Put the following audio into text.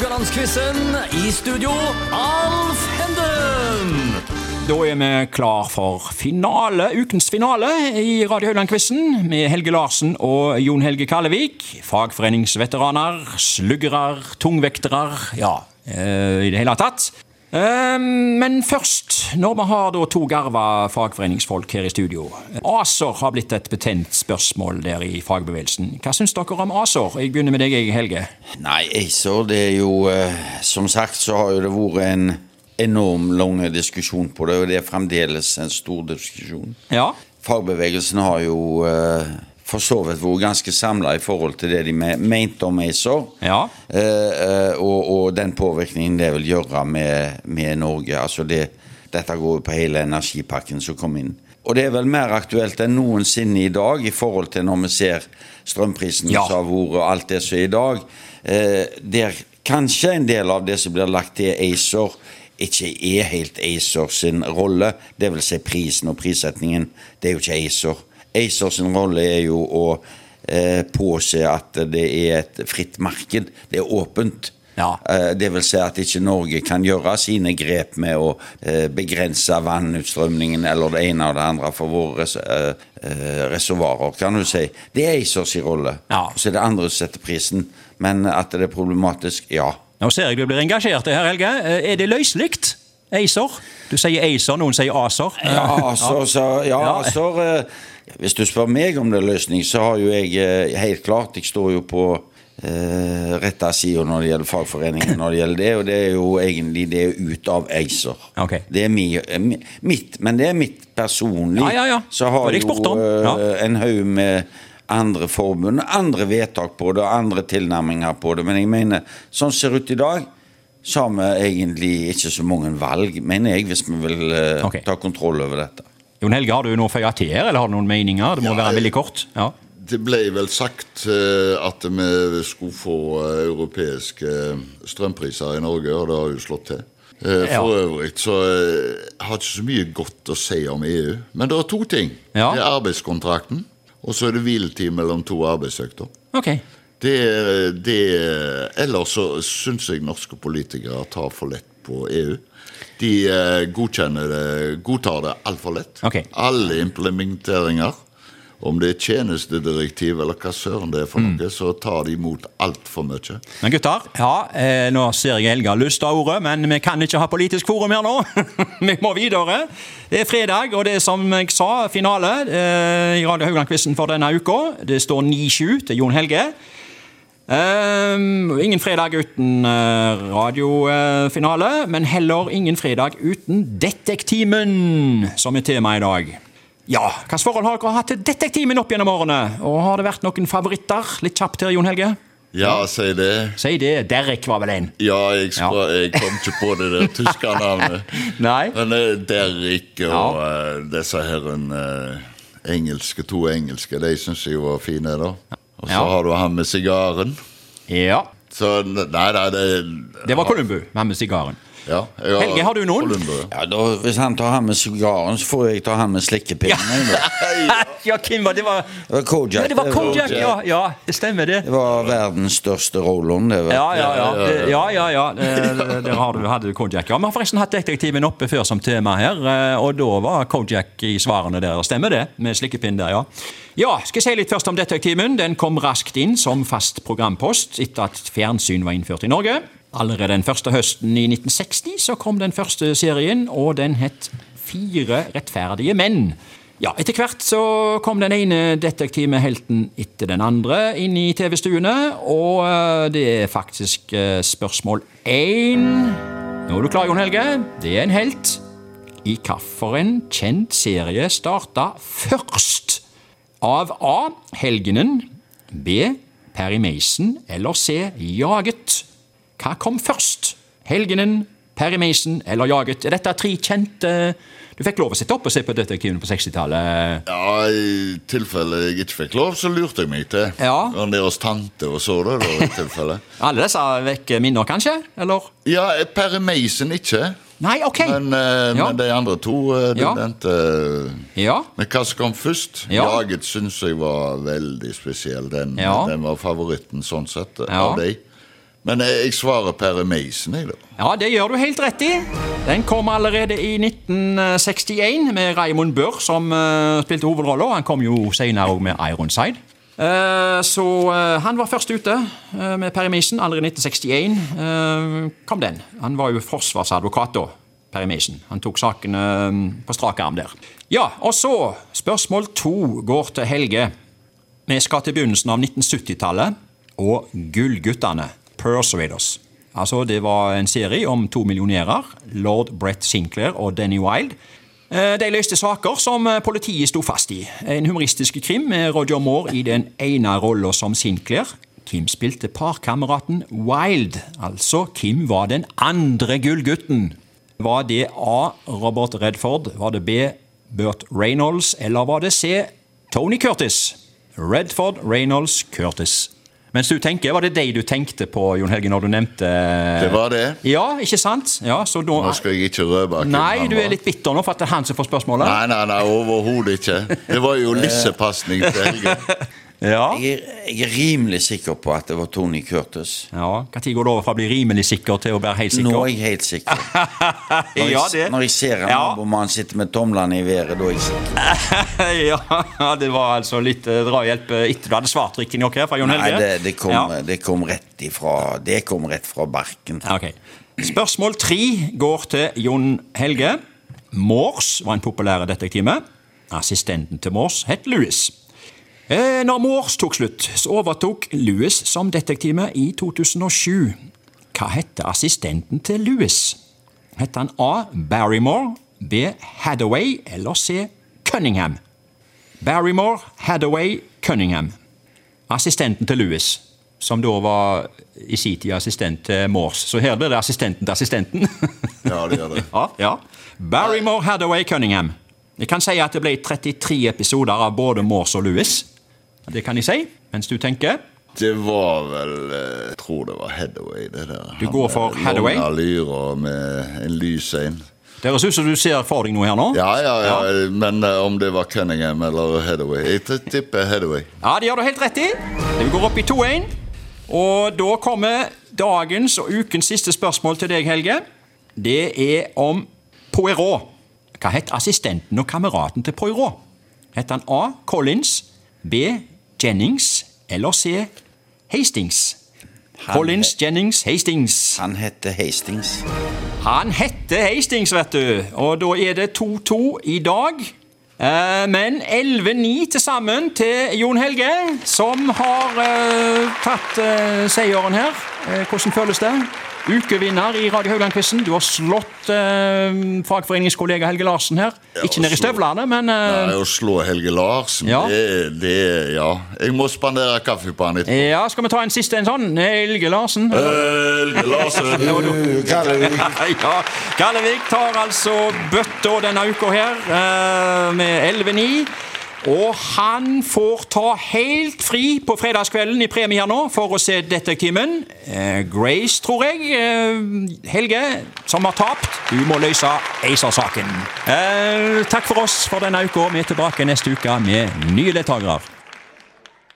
Haugalandsquizen. I studio, Alf Henden. Da er vi klar for finale, ukens finale i Radio Haugland-quizen med Helge Larsen og Jon Helge Kallevik. Fagforeningsveteraner, sluggere, tungvektere, ja, eh, i det hele tatt. Eh, Men først, når vi har to garva fagforeningsfolk her i studio. ACER har blitt et betent spørsmål der i fagbevegelsen. Hva syns dere om ACER? Jeg begynner med deg, Helge. Nei, ACER, det er jo eh, Som sagt så har jo det vært en enorm lang diskusjon på det, og det er fremdeles en stor diskusjon. Ja. Fagbevegelsen har jo eh, for så vidt vært ganske samla i forhold til det de mente om ACER. Ja. Eh, eh, og, og den påvirkningen det vil gjøre med, med Norge. Altså det, dette går jo på hele energipakken som kom inn. Og det er vel mer aktuelt enn noensinne i dag i forhold til når vi ser strømprisen Ja. som har vært og alt det som er i dag. Eh, der kanskje en del av det som blir lagt til ACER, ikke er helt ACER sin rolle. Det vil si prisen og prissetningen. Det er jo ikke ACER. ACER sin rolle er jo å eh, påse at det er et fritt marked. Det er åpent. Ja. Eh, Det vil si at ikke Norge kan gjøre sine grep med å eh, begrense vannutstrømningen eller det ene og det andre for våre res eh, eh, reservoarer, kan du si. Det er ACERs rolle. Ja. Så er det andre som setter prisen. Men at det er problematisk, ja. Nå ser jeg du blir engasjert her, Helge. Eh, Er det løselig? ACER? Du sier ACER, noen sier ACER. Ja, så, så, ja, Acer eh, Hvis du spør meg om det er løsning, så har jo jeg eh, helt klart Jeg står jo på eh, retta sida når det gjelder fagforeningen, når det gjelder det, og det er jo egentlig det er ut av ACER. Okay. Det er mi, eh, mitt, men det er mitt personlig. Ja, ja, ja. Så har jeg jo eh, en haug med andre forbund, andre vedtak på det, andre tilnærminger på det. Men jeg mener, sånn ser det ut i dag, så har vi egentlig ikke så mange valg, mener jeg, hvis vi vil eh, okay. ta kontroll over dette. Jon Helge, har du noe å føye til her, eller har du noen meninger? Det må Ja, være veldig kort. Ja. Det ble vel sagt eh, at vi skulle få eh, europeiske strømpriser i Norge, og det har jo slått til. Eh, Ja. For øvrig så eh, har ikke så mye godt å si om EU. Men det er to ting. Ja. Det er arbeidskontrakten, og så er det hviletid mellom to arbeidsøkter. Ok. Det, det, ellers så syns jeg norske politikere tar for lett på EU. De eh, godkjenner det, godtar det altfor lett. Okay. Alle implementeringer, om det er tjenestedirektiv eller hva søren det er for Mm. noe, så tar de imot altfor mye. Men gutter, ja, eh, nå ser jeg Helge har lyst av ordet, men vi kan ikke ha politisk forum her nå. vi må videre. Det er fredag, og det er som jeg sa, finale eh, i Radio Haugland-quizen for denne uka. Det står 9-7 til Jon Helge. Ehm, ingen fredag uten uh, radiofinale, men heller ingen fredag uten Detektimen, som er tema i dag. Ja, Hvilket forhold har dere hatt til Detektimen opp gjennom årene? Og Har det vært noen favoritter? Litt kjapt her, Jon Helge. Ja, si det. Si det. Derek var vel en. Ja, jeg, spra, jeg kom ikke på det der tyske navnet. Nei. Men uh, Derek og uh, disse her eh, engelske, to engelske, de syns jeg var fine, da. Og så Ja. har du han med sigaren. Ja. Så nei, nei, det Det var Columbu, men med sigaren. Ja, jeg har- Helge, har du noen? Ja. Ja, da, Hvis han tar han med sigaren, så får jeg ta han med slikkepinnen. Ja. ja, Kim, det? Var, Det var Kojak. ja, det var Kojak, ja, ja. Det stemmer, det. Det var verdens største roll-on. det var. Ja, ja, ja. Det- ja, ja, ja. Det- Der har du, hadde du Kojak. Ja, Vi har forresten hatt Detektiven oppe før som tema her, eh, og da var Kojak i svarene der. Stemmer det? Med slikkepinn der, ja. Ja, skal jeg si litt først om Detektiven. Den kom raskt inn som fast programpost etter at fjernsyn var innført i Norge. Allerede den første høsten i 1960 så kom den første serien, og den het Fire rettferdige menn. Ja, Etter hvert så kom den ene detektivhelten etter den andre inn i TV-stuene, og eh, det er faktisk eh, spørsmål én Nå er du klar, Jon Helge. Det er en helt. I hvilken kjent serie starta først? Av A. Helgenen. B. Perry Mason. Eller C. Jaget. Hva kom først? Helgenen, Perry Mason eller Jaget? Er dette tre kjente Du fikk lov å sitte opp og se på Detektivene på 60-tallet. Ja, I tilfelle jeg ikke fikk lov, så lurte jeg meg til. Ja. om ned hos tante og så det, da, i tilfelle. Alle disse vekker minner, kanskje? Eller? Ja, Perry Mason ikke. Nei, ok. Men, eh, Ja. men de andre to eh, de Ja. nevnte Ja. Men hva som kom først? Ja. Jaget syns jeg var veldig spesiell. Den, Ja. den var favoritten sånn sett av de. Men jeg, jeg svarer Perry Mason, jeg, da. Ja, det gjør du helt rett i. Den kom allerede i 1961 med Raymond Burr som uh, spilte hovedrolla. Han kom jo senere òg med Ironside. Uh, så uh, han var først ute med Perry Mason. Allerede i 1961 kom den. Han var jo forsvarsadvokat da. Perry Mason. Han tok sakene på strak arm der. Ja, og så Spørsmål to går til Helge. Vi skal til begynnelsen av 1970-tallet og Gullguttene. Persuaders. Altså, Det var en serie om to millionærer, lord Brett Sinclair og Danny Wilde. De løste saker som politiet sto fast i. En humoristisk krim med Roger Moore i den ene rolla som Sinclair. Kim spilte parkameraten Wilde, altså Kim var den andre gullgutten. Var det A. Robert Redford, var det B. Burt Reynolds, eller var det C. Tony Curtis? Redford, Reynolds, Curtis. Mens du tenker, Var det deg du tenkte på, Jon Helge, når du nevnte Det var det. Ja, ikke sant? Ja, så nå, skal jeg ikke røpe Nei, du er litt bitter nå for at det er han som får spørsmålet? Nei, nei, nei, overhodet ikke. Det var jo lissepasning til Helge. Ja. Jeg er, jeg er rimelig sikker på at det var Tony Curtis. ja. Når går det over fra å bli rimelig sikker til å være helt sikker? Nå er jeg helt sikker. Når jeg, ja, det. når jeg ser en Ja. nabomannen sitte med tomlene i været, da er jeg sikker. ja, det var altså litt eh, drahjelp eh, etter du hadde svart riktignok her fra Jon Nei, Helge. det, det, kom, Ja. det kom rett ifra Det kom rett fra barken. Okay. Spørsmål tre går til Jon Helge. Morse var en populær detektime Assistenten til Morse het Louis. Eh, Når Mors tok slutt, så overtok Louis som detektiv i 2007. Hva hette assistenten til Louis? Hette han A. Barrymore, B. Hathaway eller C. Cunningham? Barrymore, Hathaway, Cunningham. Assistenten til Louis, som da var i sin tid assistent til Mors. Så her blir det assistenten til assistenten. Ja, det gjør det. ja, ja. Barrymore, Hathaway, Cunningham. Jeg kan si at det ble 33 episoder av både Mors og Louis. Det kan jeg si, mens du tenker. Det var vel eh, Jeg tror det var Headaway, det der. Du går for Hathaway? Lange lyrer med en lys en. Det høres ut som du ser for deg noe her nå. Ja, ja, ja, men eh, om det var Cunningham eller Headaway Jeg tipper Headaway. Ja, det gjør du helt rett i. Vi går opp i 2-1. Og da kommer dagens og ukens siste spørsmål til deg, Helge. Det er om Poirot. Hva het assistenten og kameraten til Poirot? Het han A. Collins, B. Jennings eller C. Hastings? Collins, Jennings, Hastings. Han heter Hastings. Han heter Hastings, vet du. Og da er det 2-2 i dag. Eh, men 11-9 til sammen til Jon Helge, som har eh, tatt eh, seieren her. Hvordan føles det? Ukevinner i Radio Haugland-quizen. Du har slått eh, fagforeningskollega Helge Larsen her. Ikke ned i støvlene, men eh, Nei, Å slå Helge Larsen, Ja. det, det Ja. Jeg må spandere kaffe på han etterpå. Ja, skal vi ta en siste en sånn? Helge Larsen. Helge Larsen! ja, Kallevik tar altså bøtta denne uka her eh, med 11-9. Og han får ta helt fri på fredagskvelden i premie her nå for å se Detektimen. Eh, Grace, tror jeg. Eh, Helge, som har tapt. Du må løse ACER-saken. Eh, takk for oss for denne uka. Vi er tilbake neste uke med nye deltakere.